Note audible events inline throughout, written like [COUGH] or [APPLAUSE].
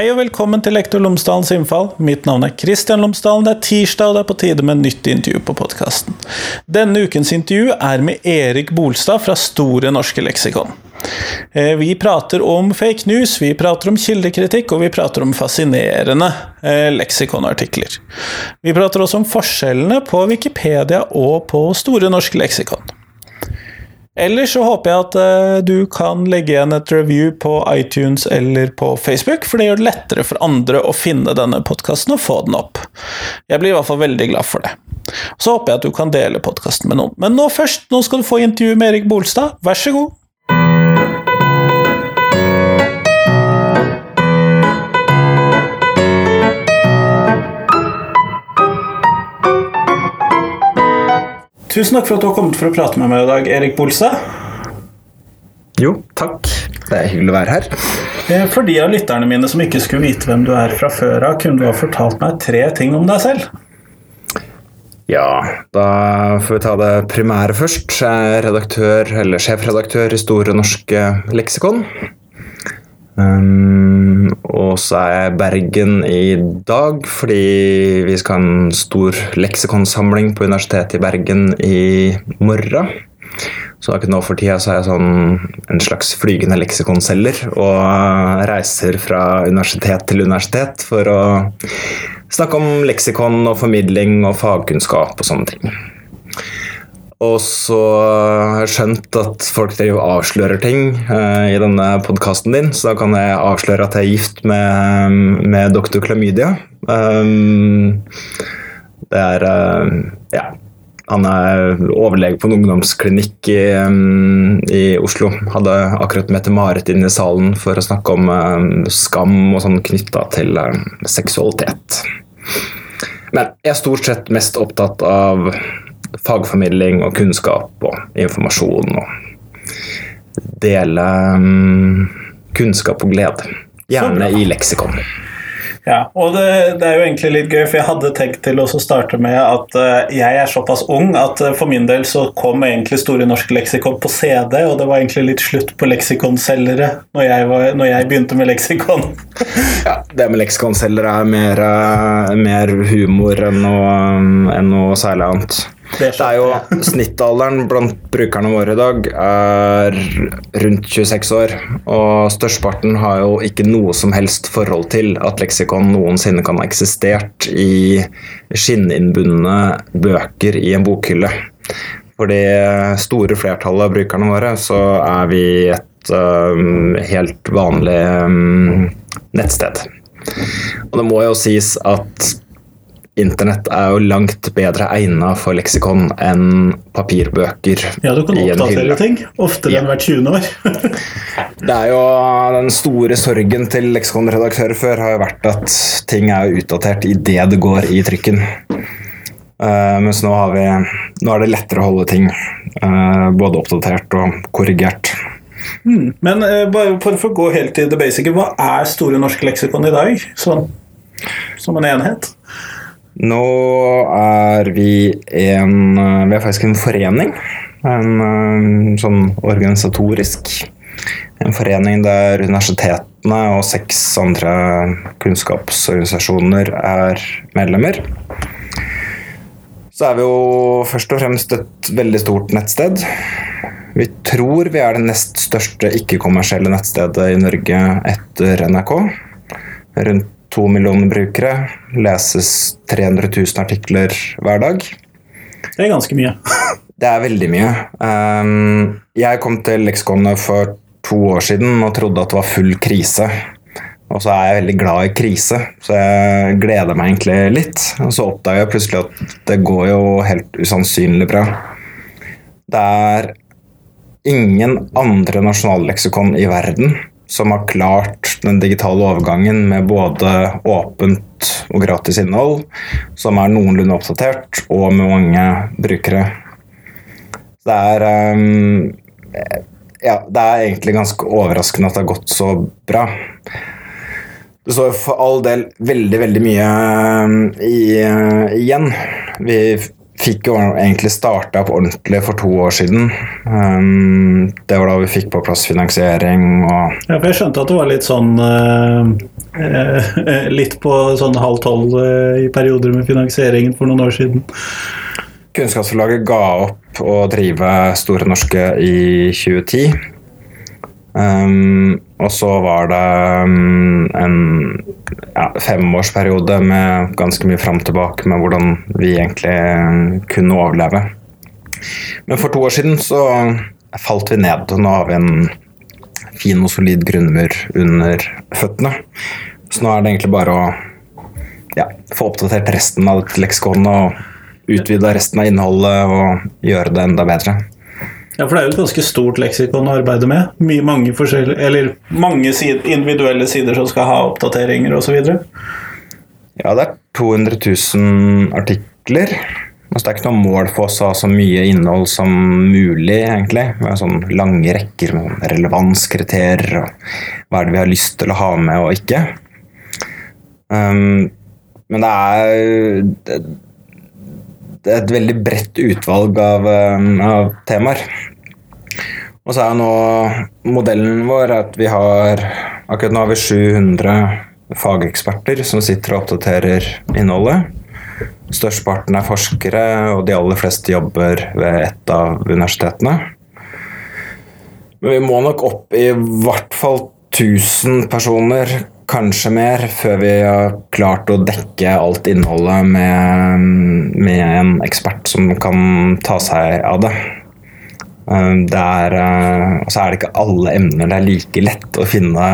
Hei og velkommen til Lektor Lomsdalens innfall. Mitt navn er Kristian Lomsdalen. Det er tirsdag, og det er på tide med nytt intervju på podkasten. Denne ukens intervju er med Erik Bolstad fra Store norske leksikon. Eh, vi prater om fake news, vi prater om kildekritikk, og vi prater om fascinerende eh, leksikonartikler. Vi prater også om forskjellene på Wikipedia og på Store norske leksikon. Ellers så håper jeg at uh, du kan legge igjen et review på iTunes eller på Facebook, for det gjør det lettere for andre å finne denne podkasten og få den opp. Jeg blir i hvert fall veldig glad for det. Så håper jeg at du kan dele podkasten med noen. Men nå først, nå skal du få intervju med Erik Bolstad. Vær så god. Tusen takk for at du har kommet for å prate med meg i dag, Erik Bolse. Jo, takk. Det er hyggelig å være her. Eh, for de av lytterne mine som ikke skulle vite hvem du er fra før av, kunne du ha fortalt meg tre ting om deg selv? Ja, da får vi ta det primære først. Jeg er redaktør, eller sjefredaktør i Store norske leksikon. Um, og så er jeg i Bergen i dag fordi vi skal ha en stor leksikonsamling på Universitetet i Bergen i morgen. Så akkurat nå for tida så er jeg sånn en slags flygende leksikonselger og reiser fra universitet til universitet for å snakke om leksikon og formidling og fagkunnskap og sånne ting. Og så har jeg skjønt at folk driver avslører ting uh, i denne podkasten din, så da kan jeg avsløre at jeg er gift med, med doktor Klamydia. Um, det er uh, Ja. Han er overlege på en ungdomsklinikk i, um, i Oslo. Hadde akkurat Mette-Marit inn i salen for å snakke om um, skam og sånn knytta til seksualitet. Men jeg er stort sett mest opptatt av fagformidling og kunnskap og informasjon. Og dele um, kunnskap og glede. Gjerne i leksikon. Ja, og det, det, er jo egentlig litt gøy, for jeg hadde tenkt til å starte med at uh, jeg er såpass ung at uh, for min del så kom egentlig Store norske leksikon på CD, og det var egentlig litt slutt på leksikonselgere når jeg, var, når jeg begynte med leksikon. [LAUGHS] ja, det med leksikonselgere er mer, uh, mer humor enn noe, enn noe særlig annet. Det, det er jo Snittalderen blant brukerne våre i dag er rundt 26 år. Og størsteparten har jo ikke noe som helst forhold til at leksikon noensinne kan ha eksistert i skinninnbundne bøker i en bokhylle. For det store flertallet av brukerne våre så er vi et um, helt vanlig um, nettsted. Og det må jo sies at Internett er jo langt bedre egna for leksikon enn papirbøker. Ja, du kan oppdatere ting. Oftere ja. enn hvert 20. år. [LAUGHS] det er jo Den store sorgen til leksikonredaktører før har jo vært at ting er utdatert idet det går i trykken. Uh, mens nå, har vi, nå er det lettere å holde ting uh, både oppdatert og korrigert. Mm. Men uh, bare for å gå helt til det basice, hva er Store norske leksikon i dag? Sånn, som en enhet? Nå er vi en Vi er faktisk en forening. En eh, sånn organisatorisk. En forening der universitetene og seks andre kunnskapsorganisasjoner er medlemmer. Så er vi jo først og fremst et veldig stort nettsted. Vi tror vi er det nest største ikke-kommersielle nettstedet i Norge etter NRK. Rundt to millioner brukere. Leses 300 000 artikler hver dag. Det er ganske mye. [LAUGHS] det er veldig mye. Um, jeg kom til leksikonet for to år siden og trodde at det var full krise. Og så er jeg veldig glad i krise, så jeg gleder meg egentlig litt. Og så oppdager jeg plutselig at det går jo helt usannsynlig bra. Det er ingen andre nasjonalleksikon i verden som har klart den digitale overgangen med både åpent og gratis innhold, som er noenlunde oppdatert, og med mange brukere. Det er um, Ja, det er egentlig ganske overraskende at det har gått så bra. Det står for all del veldig, veldig mye um, i, uh, igjen. Vi fikk jo egentlig starta opp ordentlig for to år siden. Um, det var da vi fikk på plass finansiering og Ja, for jeg skjønte at det var litt sånn uh, [LAUGHS] Litt på sånn halv tolv uh, i perioder med finansieringen for noen år siden. Kunnskapsforlaget ga opp å drive Store norske i 2010. Um, og så var det um, en ja, femårsperiode med ganske mye fram tilbake med hvordan vi egentlig kunne overleve. Men for to år siden så falt vi ned, og nå har vi en fin og solid grunnmur under føttene. Så nå er det egentlig bare å ja, få oppdatert resten av dette leksikonet og utvide resten av innholdet og gjøre det enda bedre. Ja, for det er jo et ganske stort leksikon å arbeide med. Mye, mange eller mange sid, individuelle sider som skal ha oppdateringer osv. Ja, det er 200 000 artikler. Altså, det er ikke noe mål for oss å ha så mye innhold som mulig, egentlig. Med sånn lange rekker med relevanskriterier og hva er det vi har lyst til å ha med og ikke. Um, men det er, det er et veldig bredt utvalg av, um, av temaer. Og så er nå modellen vår at vi har Akkurat nå har vi 700 fageksperter som sitter og oppdaterer innholdet. Størsteparten er forskere, og de aller fleste jobber ved et av universitetene. Men vi må nok opp i hvert fall 1000 personer, kanskje mer, før vi har klart å dekke alt innholdet med, med en ekspert som kan ta seg av det. Det er, og så er det ikke alle emner det er like lett å finne,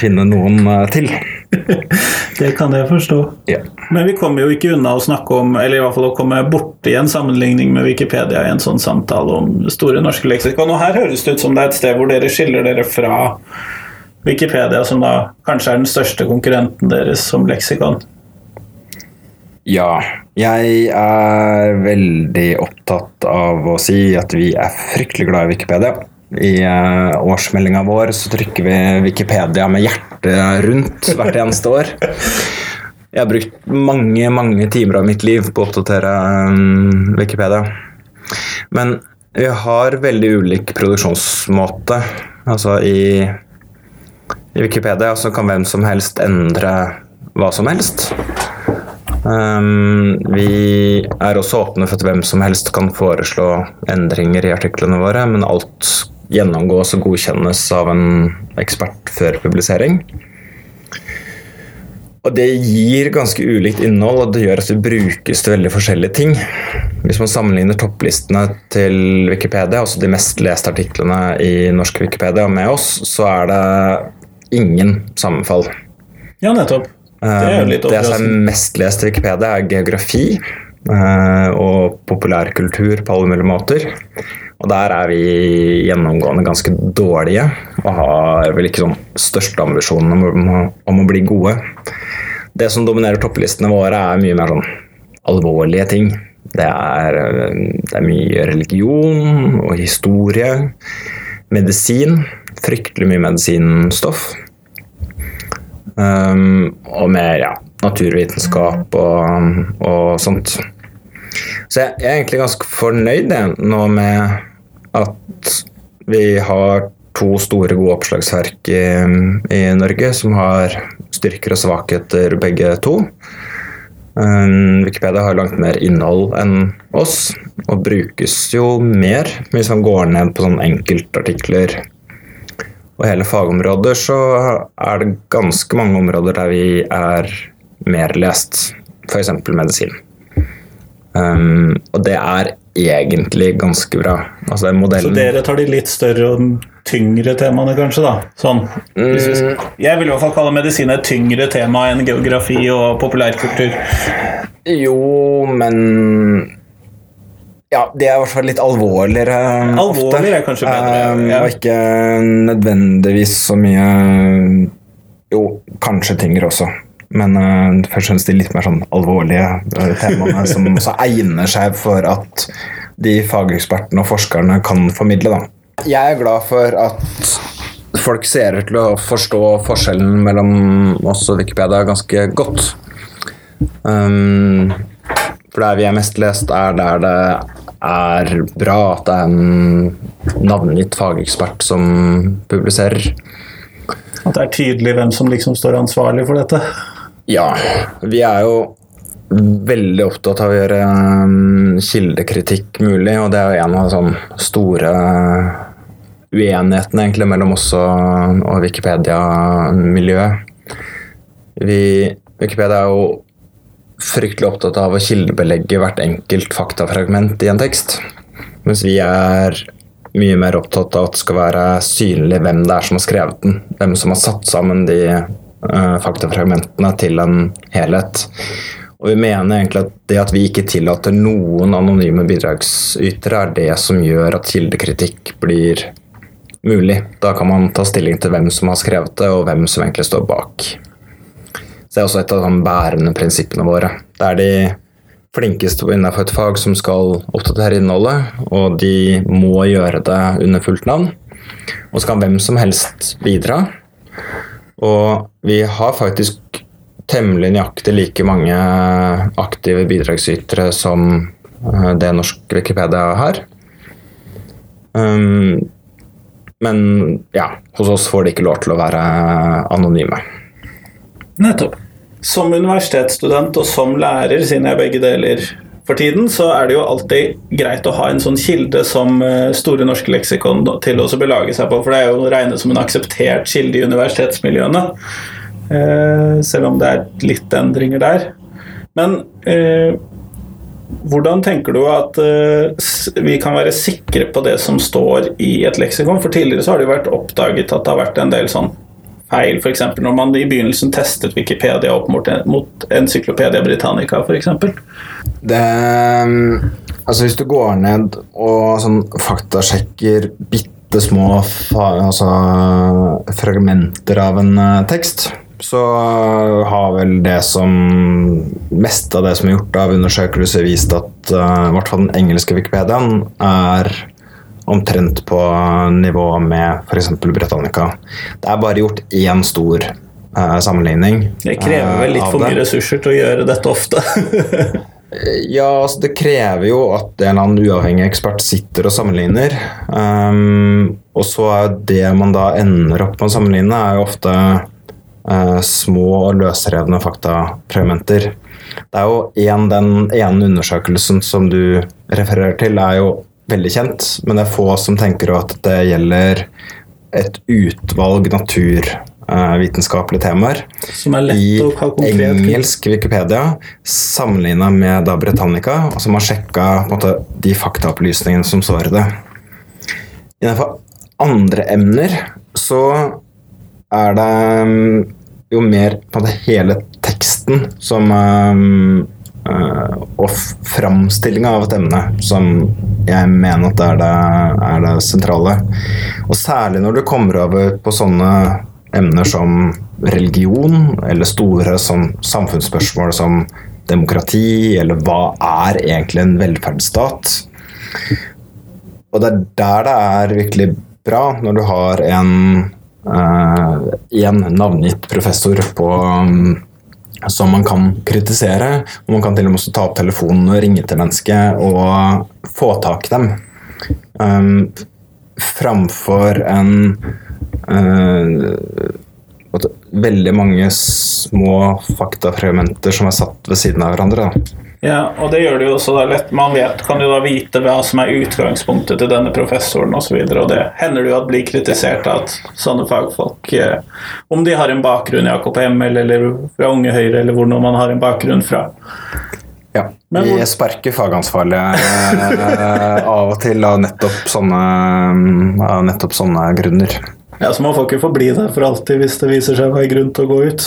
finne noen til. [LAUGHS] Det kan jeg forstå. Ja. Men vi kommer jo ikke unna å snakke om, eller i hvert fall å komme borti en sammenligning med Wikipedia i en sånn samtale om Store norske leksikon. Og her høres det ut som det er et sted hvor dere skiller dere fra Wikipedia, som da kanskje er den største konkurrenten deres som leksikon. Ja, jeg er veldig opptatt av å si at vi er fryktelig glad i Wikipedia. I uh, årsmeldinga vår så trykker vi Wikipedia med hjertet rundt hvert eneste år. Jeg har brukt mange mange timer av mitt liv på å oppdatere um, Wikipedia. Men vi har veldig ulik produksjonsmåte. Altså i, i Wikipedia så kan hvem som helst endre hva som helst. Um, vi er også åpne for at hvem som helst kan foreslå endringer i artiklene våre, men alt gjennomgås og godkjennes av en ekspert før publisering. Og det gir ganske ulikt innhold, og det gjør at vi brukes til veldig forskjellige ting. Hvis man sammenligner topplistene til Wikipedia, altså de mest leste artiklene i norsk Wikipedia, med oss, så er det ingen sammenfall. Ja, nettopp. Det er jo litt Det som er mest lest i Wikipedia, er geografi eh, og populærkultur på alle mulige måter. Og der er vi gjennomgående ganske dårlige og har vel ikke sånn største ambisjonen om, om å bli gode. Det som dominerer topplistene våre, er mye mer sånn alvorlige ting. Det er, eh, det er mye religion og historie. Medisin. Fryktelig mye medisinstoff. Um, og mer ja, naturvitenskap og, og sånt. Så jeg, er egentlig ganske fornøyd nå med at vi har to store, gode oppslagsverk i, i Norge som har styrker og svakheter begge to. Um, Wikipedia har langt mer innhold enn oss, og brukes jo mer hvis man går ned på sånne enkeltartikler og hele fagområder så er det ganske mange områder der vi er mer lest, f.eks. medisin. Um, og det er egentlig ganske bra. Altså Så dere tar de litt større og tyngre temaene, kanskje? da? Sånn. Vi, jeg vil i hvert fall kalle medisin et tyngre tema enn geografi og populærkultur. Jo, men Ja, de er i hvert fall litt alvorligere um, Alvorligere er kanskje bedre, ja. Og ikke nødvendigvis så mye Jo, kanskje tyngre også. Men uh, først og fremst de litt mer sånn alvorlige uh, temaene som [LAUGHS] også egner seg for at de fagekspertene og forskerne kan formidle. Da. Jeg er glad for at folk ser ut til å forstå forskjellen mellom oss og Wikipedia ganske godt. Um, for der vi er mest lest, er der det er bra at det er en navngitt fagekspert som publiserer. At det er tydelig hvem som liksom står ansvarlig for dette. Ja, vi er jo veldig opptatt av å gjøre um, kildekritikk mulig, og det er jo en av de sånn store uenighetene egentlig mellom oss og, og Wikipedia-miljøet. Wikipedia er jo fryktelig opptatt av å kildebelegge hvert enkelt faktafragment i en tekst. Mens vi er mye mer opptatt av at det skal være synlig hvem det er som har skrevet den. Hvem som har satt sammen de uh, faktafragmentene til en helhet. Og vi mener egentlig at det at vi ikke tillater noen anonyme bidragsytere, er det som gjør at kildekritikk blir mulig. Da kan man ta stilling til hvem som har skrevet det, og hvem som egentlig står bak. Så det er også et av de bærende prinsippene våre. Det er de flinkeste innenfor et fag som skal oppdatere innholdet, og de må gjøre det under fullt navn. Og så kan hvem som helst bidra. Og vi har faktisk temmelig nøyaktig like mange aktive bidragsytere som eh, det norsk Wikipedia har. Um, men ja, hos oss får de ikke lov til å være anonyme. Nettopp. Som universitetsstudent og som lærer, siden jeg er begge deler for tiden, så er det jo alltid greit å ha en sånn kilde som eh, Store norske leksikon til å belage seg på, for det er jo å regne som en akseptert kilde i universitetsmiljøene. Eh, selv om det er litt endringer der. Men eh, hvordan tenker du at vi kan være sikre på det som står i et leksikon? For tidligere så har det jo vært oppdaget at det har vært en del sånn feil, f.eks. når man i begynnelsen testet Wikipedia opp mot, mot Encyklopedia Britannica, f.eks. Det Altså, hvis du går ned og sånn faktasjekker bitte små altså, fragmenter av en uh, tekst så har vel det som meste av det som er gjort av undersøkelser, vist at uh, i hvert fall den engelske Wikipediaen er omtrent på nivå med f.eks. Britannica. Det er bare gjort én stor uh, sammenligning. Det krever vel litt uh, for mye ressurser til å gjøre dette ofte? [LAUGHS] ja, altså det krever jo at en eller annen uavhengig ekspert sitter og sammenligner. Um, og så er det man da ender opp med å sammenligne, er jo ofte uh, små og løsrevne faktafragmenter. Det er jo en, Den ene undersøkelsen som du refererer til, er jo veldig kjent, men det er få som tenker at det gjelder et utvalg naturvitenskapelige temaer. Som er lett I engelsk Wikipedia sammenligna med da Britannica, og som har sjekka måte, de faktaopplysningene som står i det. Innenfor andre emner så er det um, jo mer på det hele teksten som um, uh, Og framstillinga av et emne som jeg mener at er det, er det sentrale. Og særlig når du kommer over på sånne emner som religion, eller store sånn, samfunnsspørsmål som demokrati, eller hva er egentlig en velferdsstat? Og det er der det er virkelig bra, når du har en uh, en navngitt professor på um, som man kan kritisere. Og man kan til og med ta opp telefonen og ringe til mennesket og få tak i dem. Um, framfor en uh, veldig mange små faktafragmenter som er satt ved siden av hverandre. Da. Ja, og det gjør det jo også da lett. Man vet, kan jo da vite hva som er utgangspunktet til denne professoren osv. Og, så og det hender det jo at blir kritisert at sånne fagfolk eh, Om de har en bakgrunn i AKP-ML eller fra Unge Høyre eller hvor man har en bakgrunn fra. Ja. Men, vi sparker fagansvarlige eh, [LAUGHS] av og til av nettopp sånne, av nettopp sånne grunner. Ja, Så man får ikke forbli der for alltid hvis det viser seg å være grunn til å gå ut?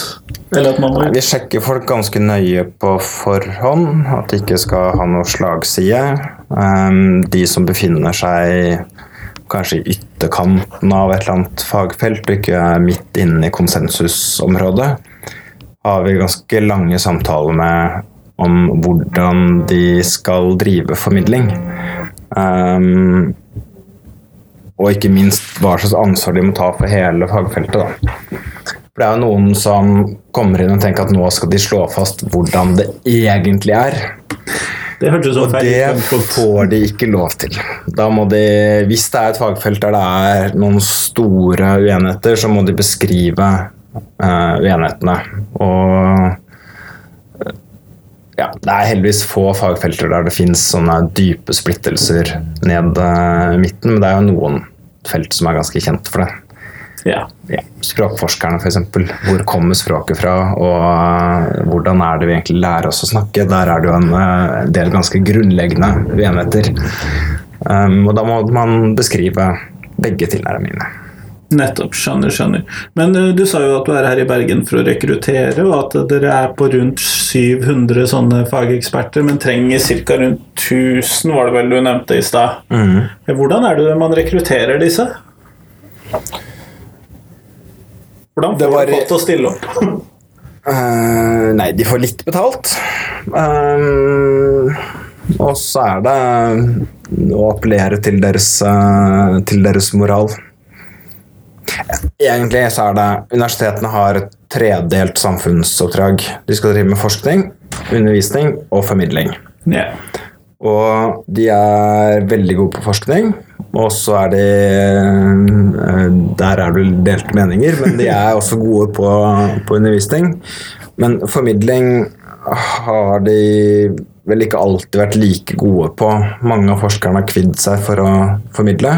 Eller at man må ut? Vi sjekker folk ganske nøye på forhånd, at de ikke skal ha noe slagside. Um, de som befinner seg kanskje i ytterkanten av et eller annet fagfelt, og ikke midt inne i konsensusområdet, har vi ganske lange samtaler med om hvordan de skal drive formidling. Um, og ikke minst hva slags ansvar de må ta for hele fagfeltet. Da. For det er jo noen som kommer inn og tenker at nå skal de slå fast hvordan det egentlig er. Det hørtes Og det får de ikke lov til. Da må de, hvis det er et fagfelt der det er noen store uenigheter, så må de beskrive uh, uenighetene. Og ja, det er heldigvis få fagfelter der det finnes sånne dype splittelser ned eh, midten, men det er jo noen felt som er ganske kjent for det. Ja. Ja, språkforskerne f.eks. Hvor kommer språket fra, og eh, hvordan er det vi egentlig lærer oss å snakke? Der er det jo en eh, del ganske grunnleggende uenigheter. Um, og da må man beskrive begge tilnærmingene. Nettopp. Skjønner, skjønner. Men uh, du sa jo at du er her i Bergen for å rekruttere, og at dere er på rundt 700 sånne fageksperter, men trenger ca. rundt 1000, var det vel du nevnte i stad. Mm. Hvordan er det man rekrutterer disse? Hvordan får var- du folk til å stille opp? uh, [LAUGHS] nei, de får litt betalt. Um, og så er det å appellere til deres, eh, til deres moral. Egentlig så er det Universitetene har et tredelt samfunnsoppdrag. De skal drive med forskning, undervisning og formidling. Yeah. Og de er veldig gode på forskning. Og så er de eh, Der er det delte meninger, men de er også gode på, på undervisning. Men formidling har de vel ikke alltid vært like gode på. Mange av forskerne har kvidd seg for å formidle.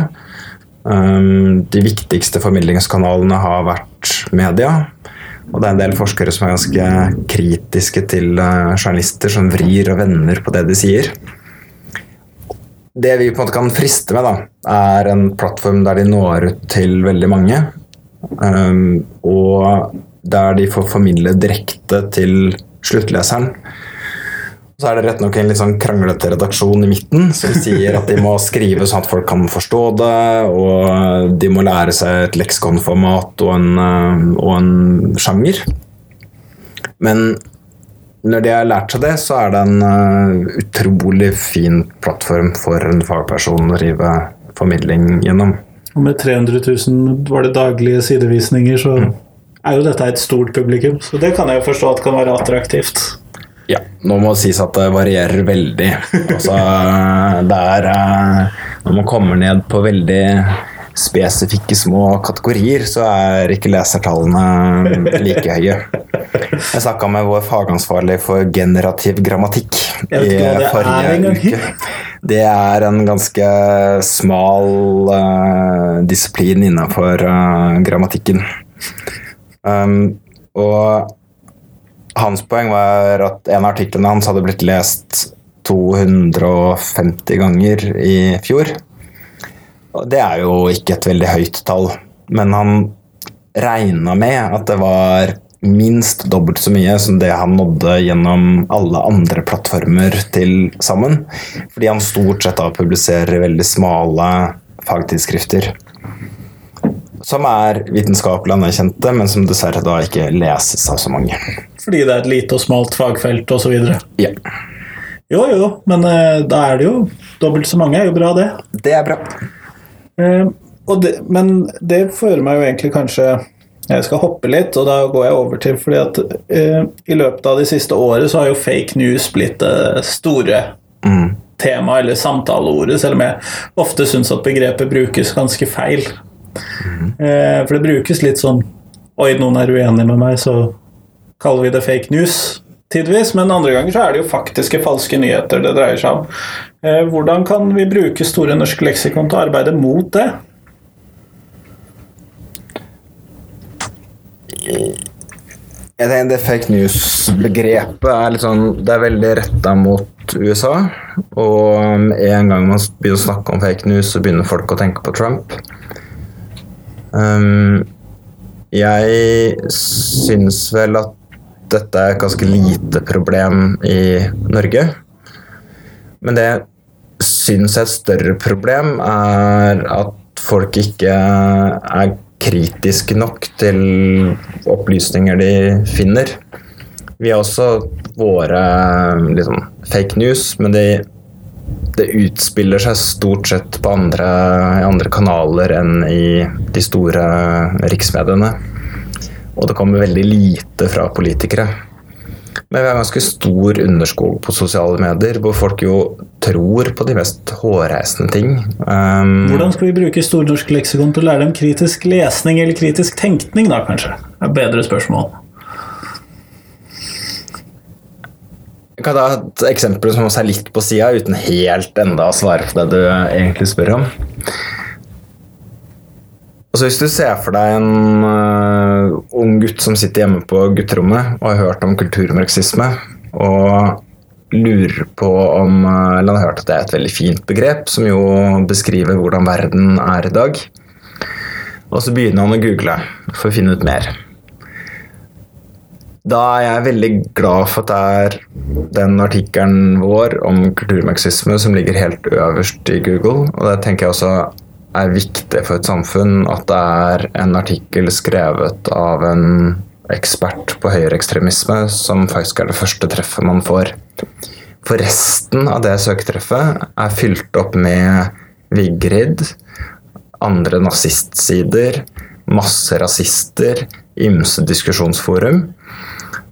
Um, de viktigste formidlingskanalene har vært media. Og det er en del forskere som er ganske kritiske til eh, journalister som vrir og vender på det de sier. Det vi på en måte kan friste med, da, er en plattform der de når ut til veldig mange. um, og der de får formidle direkte til sluttleseren. Så er det rett nok en litt sånn kranglete redaksjon i midten som sier at de må skrive sånn at folk kan forstå det, og de må lære seg et leksikonformat og en, eh, og en sjanger. Men når de har lært seg det, så er det en eh, utrolig fin plattform for en fagperson å drive formidling gjennom. Og med 300 000 var det daglige sidevisninger, så er jo dette et stort publikum. Så det kan jeg jo forstå at kan være attraktivt. Ja, nå må det sies at det varierer veldig. Altså, [LAUGHS] det er eh, Når man kommer ned på veldig spesifikke små kategorier, så er ikke lesertallene like høye. Jeg snakka med vår fagansvarlig for generativ grammatikk i forrige uke. Det er en ganske smal uh, disiplin innenfor uh, grammatikken. Um, og hans poeng var at en av artiklene hans hadde blitt lest 250 ganger i fjor. Det er jo ikke et veldig høyt tall, men han regna med at det var minst dobbelt så mye som det han nådde gjennom alle andre plattformer til sammen. Fordi han stort sett da publiserer veldig smale fagtidsskrifter. Som er vitenskapelig anerkjente, men som dessverre da ikke leses av så mange. Fordi det er et lite og smalt fagfelt osv. Ja, Jo, jo, men eh, da er det jo dobbelt så mange. er jo bra, det. det er bra. Eh, og det, men det fører meg jo egentlig kanskje Jeg skal hoppe litt, og da går jeg over til fordi at eh, i løpet av de siste året så har jo fake news blitt det store Mm. temaet eller samtaleordet, selv om jeg ofte syns at begrepet brukes ganske feil. Eh, for det brukes litt sånn Oi, noen er uenig med meg, så kaller vi det fake news. Tidvis, men andre ganger så er det jo faktiske falske nyheter det dreier seg om. Eh, hvordan kan vi bruke Store norske leksikon til å arbeide mot det? Jeg tenker det fake news-begrepet er litt sånn Det er veldig retta mot USA. Og med en gang man begynner å snakke om fake news, så begynner folk å tenke på Trump. Um, jeg syns vel at dette er et ganske lite problem i Norge. Men det jeg er et større problem, er at folk ikke er kritiske nok til opplysninger de finner. Vi har også våre liksom, fake news, men det, det utspiller seg stort sett på andre, andre kanaler enn i de store riksmediene. Og det kommer veldig lite fra politikere. Men vi har ganske stor underskog på sosiale medier, hvor folk jo tror på de mest hårreisende ting. Um, Hvordan skal vi bruke Stornorsk leksikon til å lære dem kritisk lesning eller kritisk tenkning, da, kanskje? Det er bedre spørsmål. Jeg kan ta et eksempel som også er litt på sida, uten helt enda å svare på det du egentlig spør om. Altså Hvis du ser for deg en uh, ung gutt som sitter hjemme på gutterommet og har hørt om kulturmarxisme, og lurer på om uh, Eller har hørt at det er et veldig fint begrep, som jo beskriver hvordan verden er i dag. Og så begynner han å google for å finne ut mer. Da er jeg veldig glad for at det er den artikkelen vår om kulturmarxisme som ligger helt øverst i Google. Og det tenker jeg også er viktig for et samfunn at det er en artikkel skrevet av en ekspert på høyreekstremisme som faktisk er det første treffet man får. For resten av det søketreffet er fylt opp med Vigrid, andre nazistsider, masse rasister, ymse diskusjonsforum.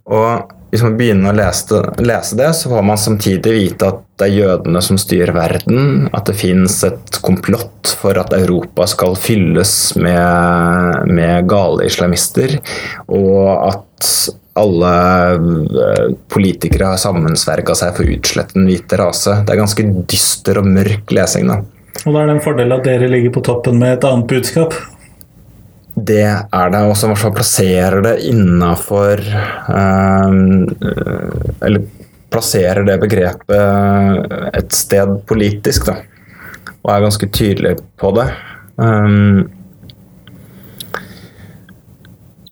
Og hvis man begynner å lese, lese, det, så får man samtidig vite at det er jødene som styrer verden, at det fins et komplott for at Europa skal fylles med, med gale islamister, og at alle eh, politikere har sammensverga seg for å utslette den hvite rase. Det er ganske dyster og mørk lesing. da. Og da er det en fordel at dere ligger på toppen med et annet budskap. Det er det, og som i hvert fall plasserer det innafor um, Eller plasserer det begrepet et sted politisk, da. Og er ganske tydelig på det. Um,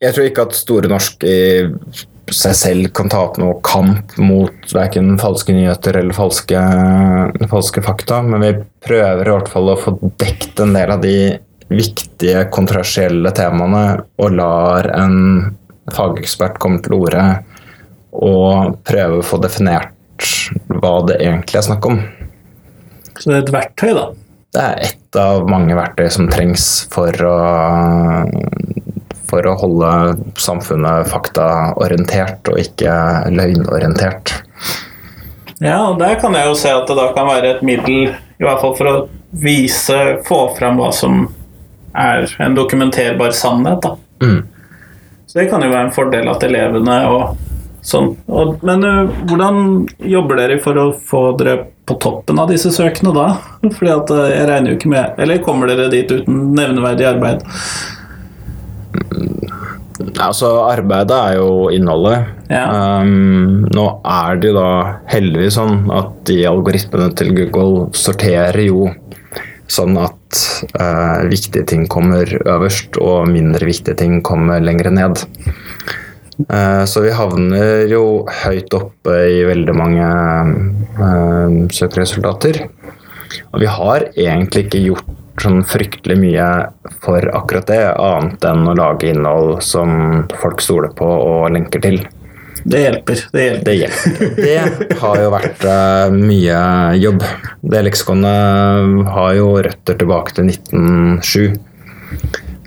jeg tror ikke at Store Norsk i seg selv kan ta opp noe kamp mot verken falske nyheter eller falske, falske fakta, men vi prøver i hvert fall å få dekt en del av de viktige, kontroversielle temaene og lar en fagekspert komme til orde og prøve å få definert hva det egentlig er snakk om. Så det er et verktøy, da? Det er ett av mange verktøy som trengs for å, for å holde samfunnet faktaorientert og ikke løgnorientert. Ja, og der kan jeg jo se at det da kan være et middel, i hvert fall for å vise, få fram hva som er en dokumenterbar sannhet. Da. Mm. Så det kan jo være en fordel at elevene og sånn og, Men uh, hvordan jobber dere for å få dere på toppen av disse søkene da? [LAUGHS] Fordi at uh, jeg regner jo ikke med Eller kommer dere dit uten nevneverdig arbeid? Altså, arbeidet er jo innholdet. Ja. Um, nå er det jo da heldigvis sånn at de algoritmene til Google sorterer jo sånn at eh, viktige ting kommer øverst, og mindre viktige ting kommer lenger ned. Eh, så vi havner jo høyt oppe i veldig mange eh, søkeresultater. Og vi har egentlig ikke gjort sånn fryktelig mye for akkurat det, annet enn å lage innhold som folk stoler på og lenker til. Det hjelper. Det hjelper. Det, hjelper. det har jo vært uh, mye jobb. Det leksikonet har jo røtter tilbake til 1907.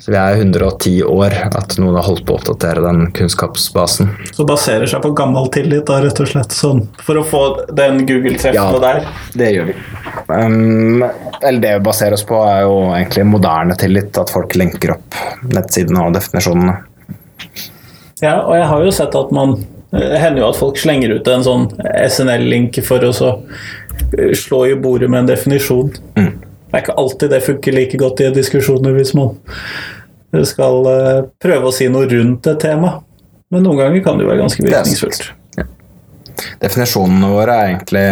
Så vi er 110 år at noen har holdt på å oppdatere den kunnskapsbasen. Så baserer seg på gammel tillit, da, rett og slett, sånn, for å få den Google-treffene Ja. der? Det gjør vi. Um, eller det vi baserer oss på, er jo egentlig moderne tillit. At folk lenker opp nettsidene og definisjonene. Ja, og jeg har jo sett at man Det hender jo at folk slenger ut en sånn SNL-link for å så eh, slå i bordet med en definisjon. Mm. Det er ikke alltid det funker like godt i diskusjoner hvis man skal eh, prøve å si noe rundt et tema. Men noen ganger kan det jo være ganske virkningsfullt. Definisjonene våre er egentlig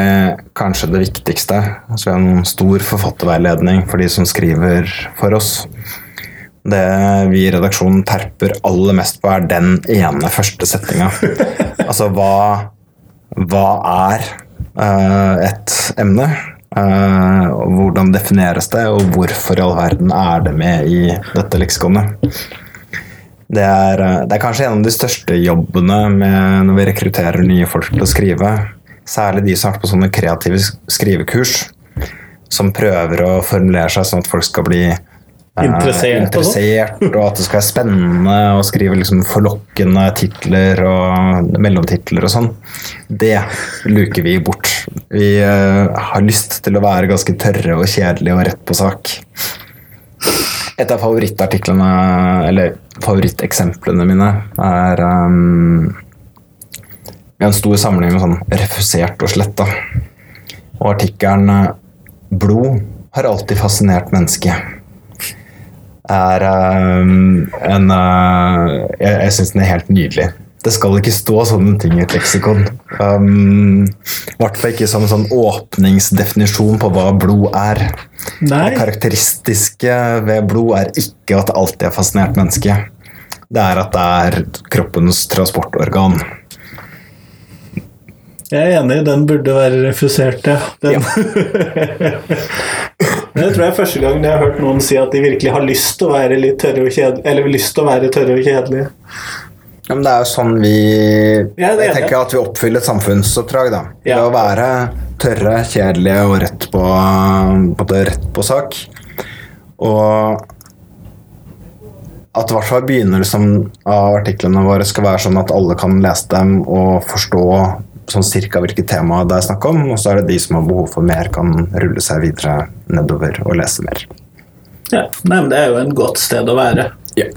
kanskje det viktigste. Altså, en stor forfatterveiledning for de som skriver for oss. Det vi i redaksjonen terper aller mest på, er den ene første setninga. [LAUGHS] altså hva, hva er uh, et emne? Uh, hvordan defineres det, og hvorfor i all verden er det med i dette leksikonet? Det er, eh, det er kanskje en av de største jobbene med når vi rekrutterer nye folk til å skrive. Særlig de som har vært på sånne kreative skrivekurs, som prøver å formulere seg sånn at folk skal bli eh, Interessert og og at det skal være spennende å skrive liksom forlokkende titler og mellomtitler og sånn. Det luker vi bort. Vi eh, har lyst til å være ganske tørre og kjedelige og rett på sak. Et av favorittartiklene, eller favoritteksemplene mine, er um, en stor samling med sånn refusert og sletta. Og artikkelen eh, 'Blod har alltid fascinert mennesket' er um, en uh, Jeg, jeg syns den er helt nydelig. Det skal ikke stå sånne ting i et leksikon. Um, I hvert fall ikke som en sånn åpningsdefinisjon på hva blod er. Nei. Det karakteristiske ved blod er ikke at det alltid er fascinert menneske. Det er at det er kroppens transportorgan. Jeg er enig, den burde være refusert, ja. Den. [LAUGHS] Men det tror jeg er første gang jeg har hørt noen si at de virkelig har lyst til å være litt tørre og kjedelige. Eller lyst til å være tørre og kjedelige. Ja, men det er jo sånn vi det Jeg tenker at vi oppfyller et samfunnsoppdrag, da. Ja. Ved å være tørre, kjedelige og rett på, både rett på sak. Og at i hvert fall begynnelsen av artiklene våre skal være sånn at alle kan lese dem og forstå sånn cirka hvilket tema det er snakk om, og så er det de som har behov for mer, kan rulle seg videre nedover og lese mer. Ja, Nei, men det er jo en godt sted å være. Ja.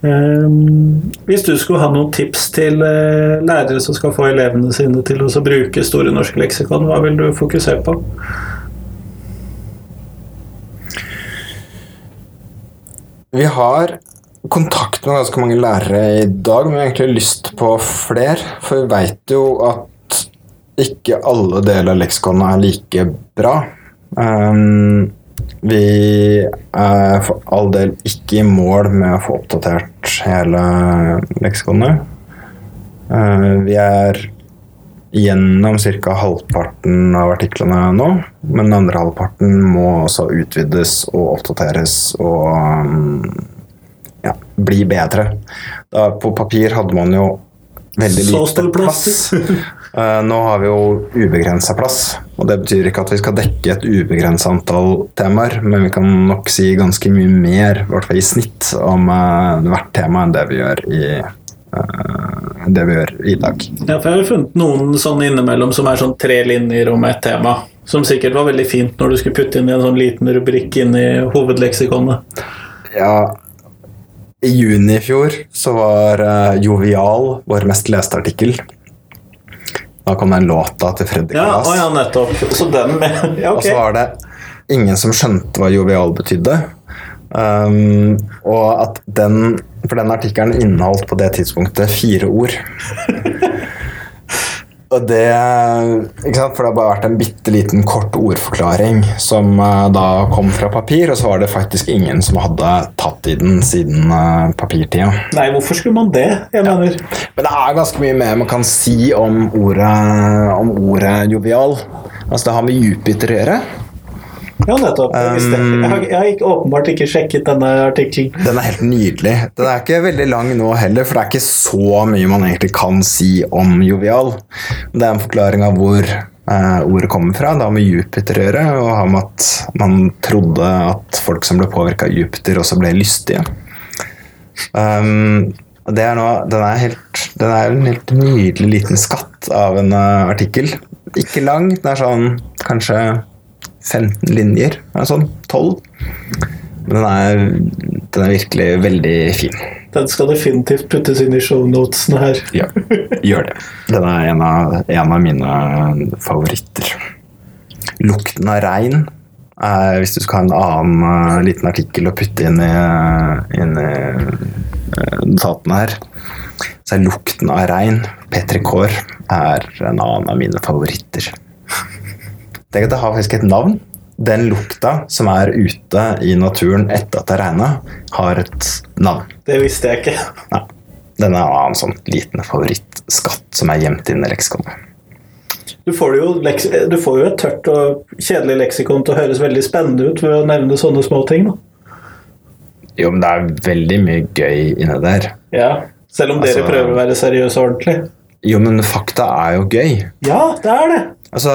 Um, hvis du skulle ha noen tips til uh, lærere som skal få elevene sine til å bruke Store norske leksikon, hva vil du fokusere på? Vi har kontakt med ganske mange lærere i dag, men vi har egentlig lyst på flere. For vi veit jo at ikke alle deler av leksikonet er like bra. Um, vi er for all del ikke i mål med å få oppdatert hele leksikonet. Uh, vi er gjennom ca. halvparten av artiklene nå, men den andre halvparten må også utvides og oppdateres og um, ja, bli bedre. Da, på papir hadde man jo veldig lite plass. [LAUGHS] Eh, nå har vi jo ubegrensa plass, og det betyr ikke at vi skal dekke et ubegrensa antall temaer, men vi kan nok si ganske mye mer, i hvert fall i snitt, om eh, hvert tema enn det vi gjør i, eh, det vi gjør i dag. Ja, for jeg har funnet noen sånne innimellom som er sånn tre linjer om et tema. Som sikkert var veldig fint når du skulle putte inn i en sånn liten rubrikk inn i hovedleksikonet. Ja, i juni i fjor så var Jovial vår mest leste artikkel. Da kom den låta til Freddy Ja, Kalas. å ja, nettopp. Så den [LAUGHS] Ja, Og så var det ingen som skjønte hva jovial betydde. Um, og at den For den artikkelen inneholdt på det tidspunktet fire ord. [LAUGHS] og det? For det har bare vært en bitte liten kort ordforklaring som eh, da kom fra papir, og så var det faktisk ingen som hadde tatt i den siden eh, papirtida. Nei, hvorfor skulle man det? Jeg mener Men det er ganske mye mer man kan si om ordet, om ordet jovial. Altså Det har med Jupiter å gjøre. Ja, nettopp. Jeg. Um, jeg, har, jeg har ikke, åpenbart ikke sjekket denne artikkelen. Den er helt nydelig. Den er ikke veldig lang nå heller, for det er ikke så mye man egentlig kan si om jovial. Det er en forklaring av hvor uh, ordet kommer fra. Det har med Jupiter å gjøre, og har med at man trodde at folk som ble påvirka av Jupiter, også ble lystige. Um, det er nå, den, er helt, den er en helt nydelig liten skatt av en uh, artikkel. Ikke lang, den er sånn kanskje 15 linjer, eller sånn, 12. Men den er, den er virkelig veldig fin. Den skal definitivt puttes inn i shownotene her. Ja, gjør det. Den er en av, en av mine favoritter. Lukten av regn er, hvis du skal ha en annen uh, liten artikkel å putte inn i, inn i uh, notatene her, så er lukten av regn, Petri Kår, er en annen av mine favoritter. Tenk at det har faktisk et navn. Den lukta som er ute i naturen etter at det regna, har et navn. Det visste jeg ikke. Nei. Den er en sånn liten favorittskatt som er gjemt inn i leksikonet. Du får, jo, leks du får jo et tørt og kjedelig leksikon til å høres veldig spennende ut ved å nevne sånne små ting. Da. Jo, men det er veldig mye gøy inni der. Ja, Selv om dere Altså- prøver å være seriøse og ordentlig. Jo, men fakta er jo gøy. Ja, det er det. Altså,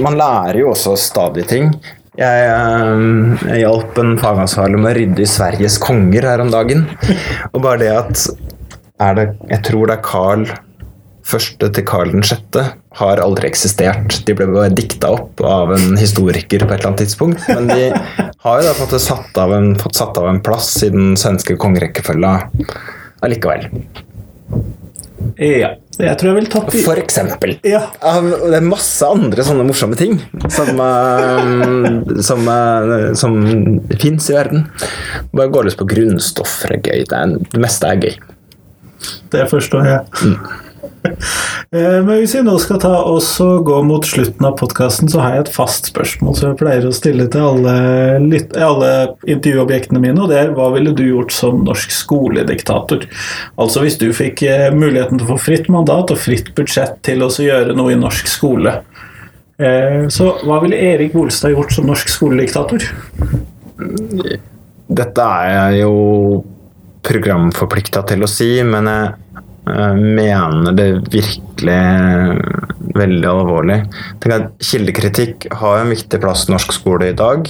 man lærer jo også stadig ting. Jeg, eh, jeg hjalp en fagansvarlig med å rydde i Sveriges konger her om dagen. Og bare det at det, Jeg tror det er Carl første til Carl 6. har aldri eksistert. De ble bare dikta opp av en historiker på et eller annet tidspunkt. Men de har jo da fått satt av en, fått satt av en plass i den svenske kongerekkefølga allikevel. Ja. Jeg tror jeg ville tatt i For eksempel. Ja. Det er masse andre sånne morsomme ting som, eh, som, eh, som fins i verden. Bare gå løs på grunnstoffer er gøy. Det, er, det meste er gøy. Det forstår jeg. Eh, [LAUGHS] Men hvis vi nå skal ta oss og gå mot slutten av podkasten, så har jeg et fast spørsmål som jeg pleier å stille til alle, litt, alle intervjuobjektene mine, og det er hva ville du gjort som norsk skolediktator? Altså hvis du fikk eh, muligheten til å få fritt mandat og fritt budsjett til å gjøre noe i norsk skole. Eh, Så hva ville Erik Bolstad gjort som norsk skolediktator? Dette er jeg jo programforplikta til å si, men jeg eh, mener det virkelig veldig alvorlig. Tenk at Kildekritikk har en viktig plass i norsk skole i dag.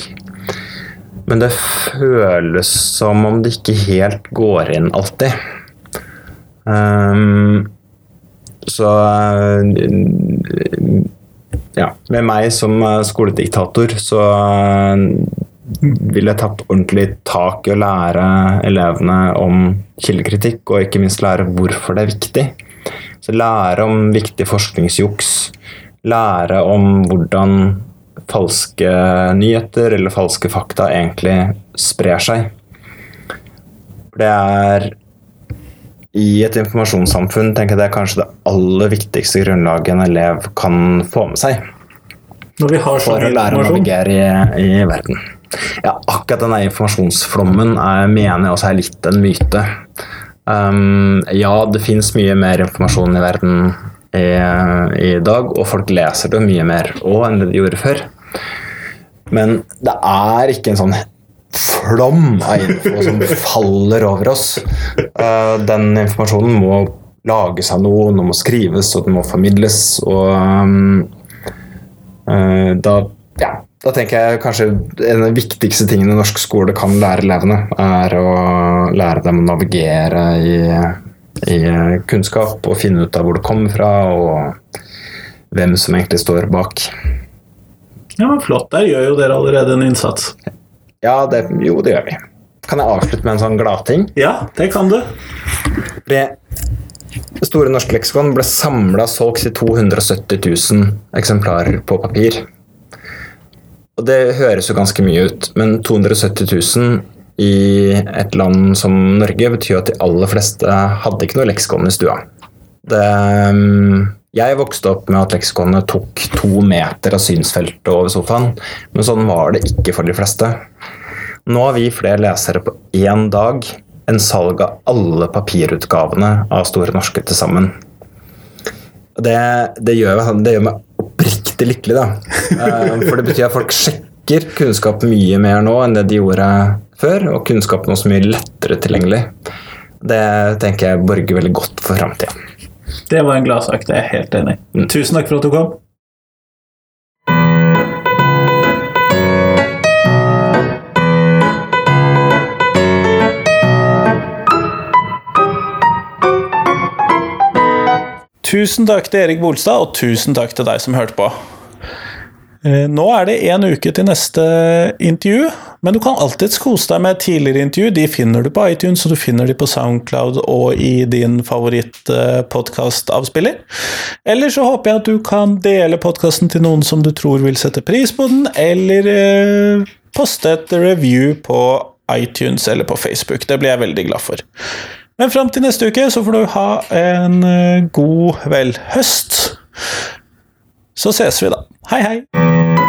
Men det føles som om det ikke helt går inn alltid. Um, så eh, ja, med meg som eh, skolediktator så eh, ville tatt ordentlig tak i å lære elevene om kildekritikk, og ikke minst lære hvorfor det er viktig. Så lære om viktig forskningsjuks. Lære om hvordan falske nyheter eller falske fakta egentlig sprer seg. Det er i et informasjonssamfunn tenker jeg det er kanskje det aller viktigste grunnlaget en elev kan få med seg Når vi har for sånn å lære å navigere i, i verden. Ja, akkurat denne informasjonsflommen er, mener jeg også er litt en myte. Um, ja, det fins mye mer informasjon i verden i, i dag, og folk leser det mye mer òg enn det de gjorde før. Men det er ikke en sånn flom av info som faller over oss. Uh, den informasjonen må lages av noen, den må skrives og den må formidles. og um, uh, da, ja, da tenker jeg kanskje en av de viktigste tingene norsk skole kan lære elevene, er å lære dem å navigere i, i kunnskap og finne ut av hvor det kommer fra, og hvem som egentlig står bak. Ja, men Flott, der gjør jo dere allerede en innsats. Ja, det, jo, det gjør vi. Kan jeg avslutte med en sånn gladting? Ja, det kan du. Det Store norske leksikon ble samla solgt i 270 000 eksemplarer på papir. Det høres jo ganske mye ut, men 270 000 i et land som Norge betyr at de aller fleste hadde ikke noe leksikon i stua. Det, jeg vokste opp med at leksikonet tok to meter av synsfeltet over sofaen, men sånn var det ikke for de fleste. Nå har vi flere lesere på én dag enn salg av alle papirutgavene av Store norske til sammen. Det, det, gjør, det gjør meg oppriktig lykkelig, da. Eh, For det betyr at folk sjekker kunnskap mye mer nå enn det de gjorde før, og kunnskapen er også mye lettere tilgjengelig. Det tenker jeg borger veldig godt for framtida. Det var en gladsak, det er jeg helt enig i. Tusen takk for at du kom. Tusen takk til Erik Bolstad, og tusen takk til deg som hørte på. Eh, Nå er det én uke til neste intervju, men du kan alltids kose deg med tidligere intervju. De finner du på iTunes, og du finner de på Soundcloud og i din favorittpodkastavspiller. Eller så håper jeg at du kan dele podkasten til noen som du tror vil sette pris på den, eller eh, poste et review på iTunes eller på Facebook. Det blir jeg veldig glad for. Men fram til neste uke så får du ha en eh, god vel høst. Så ses vi, da. Hei, hei.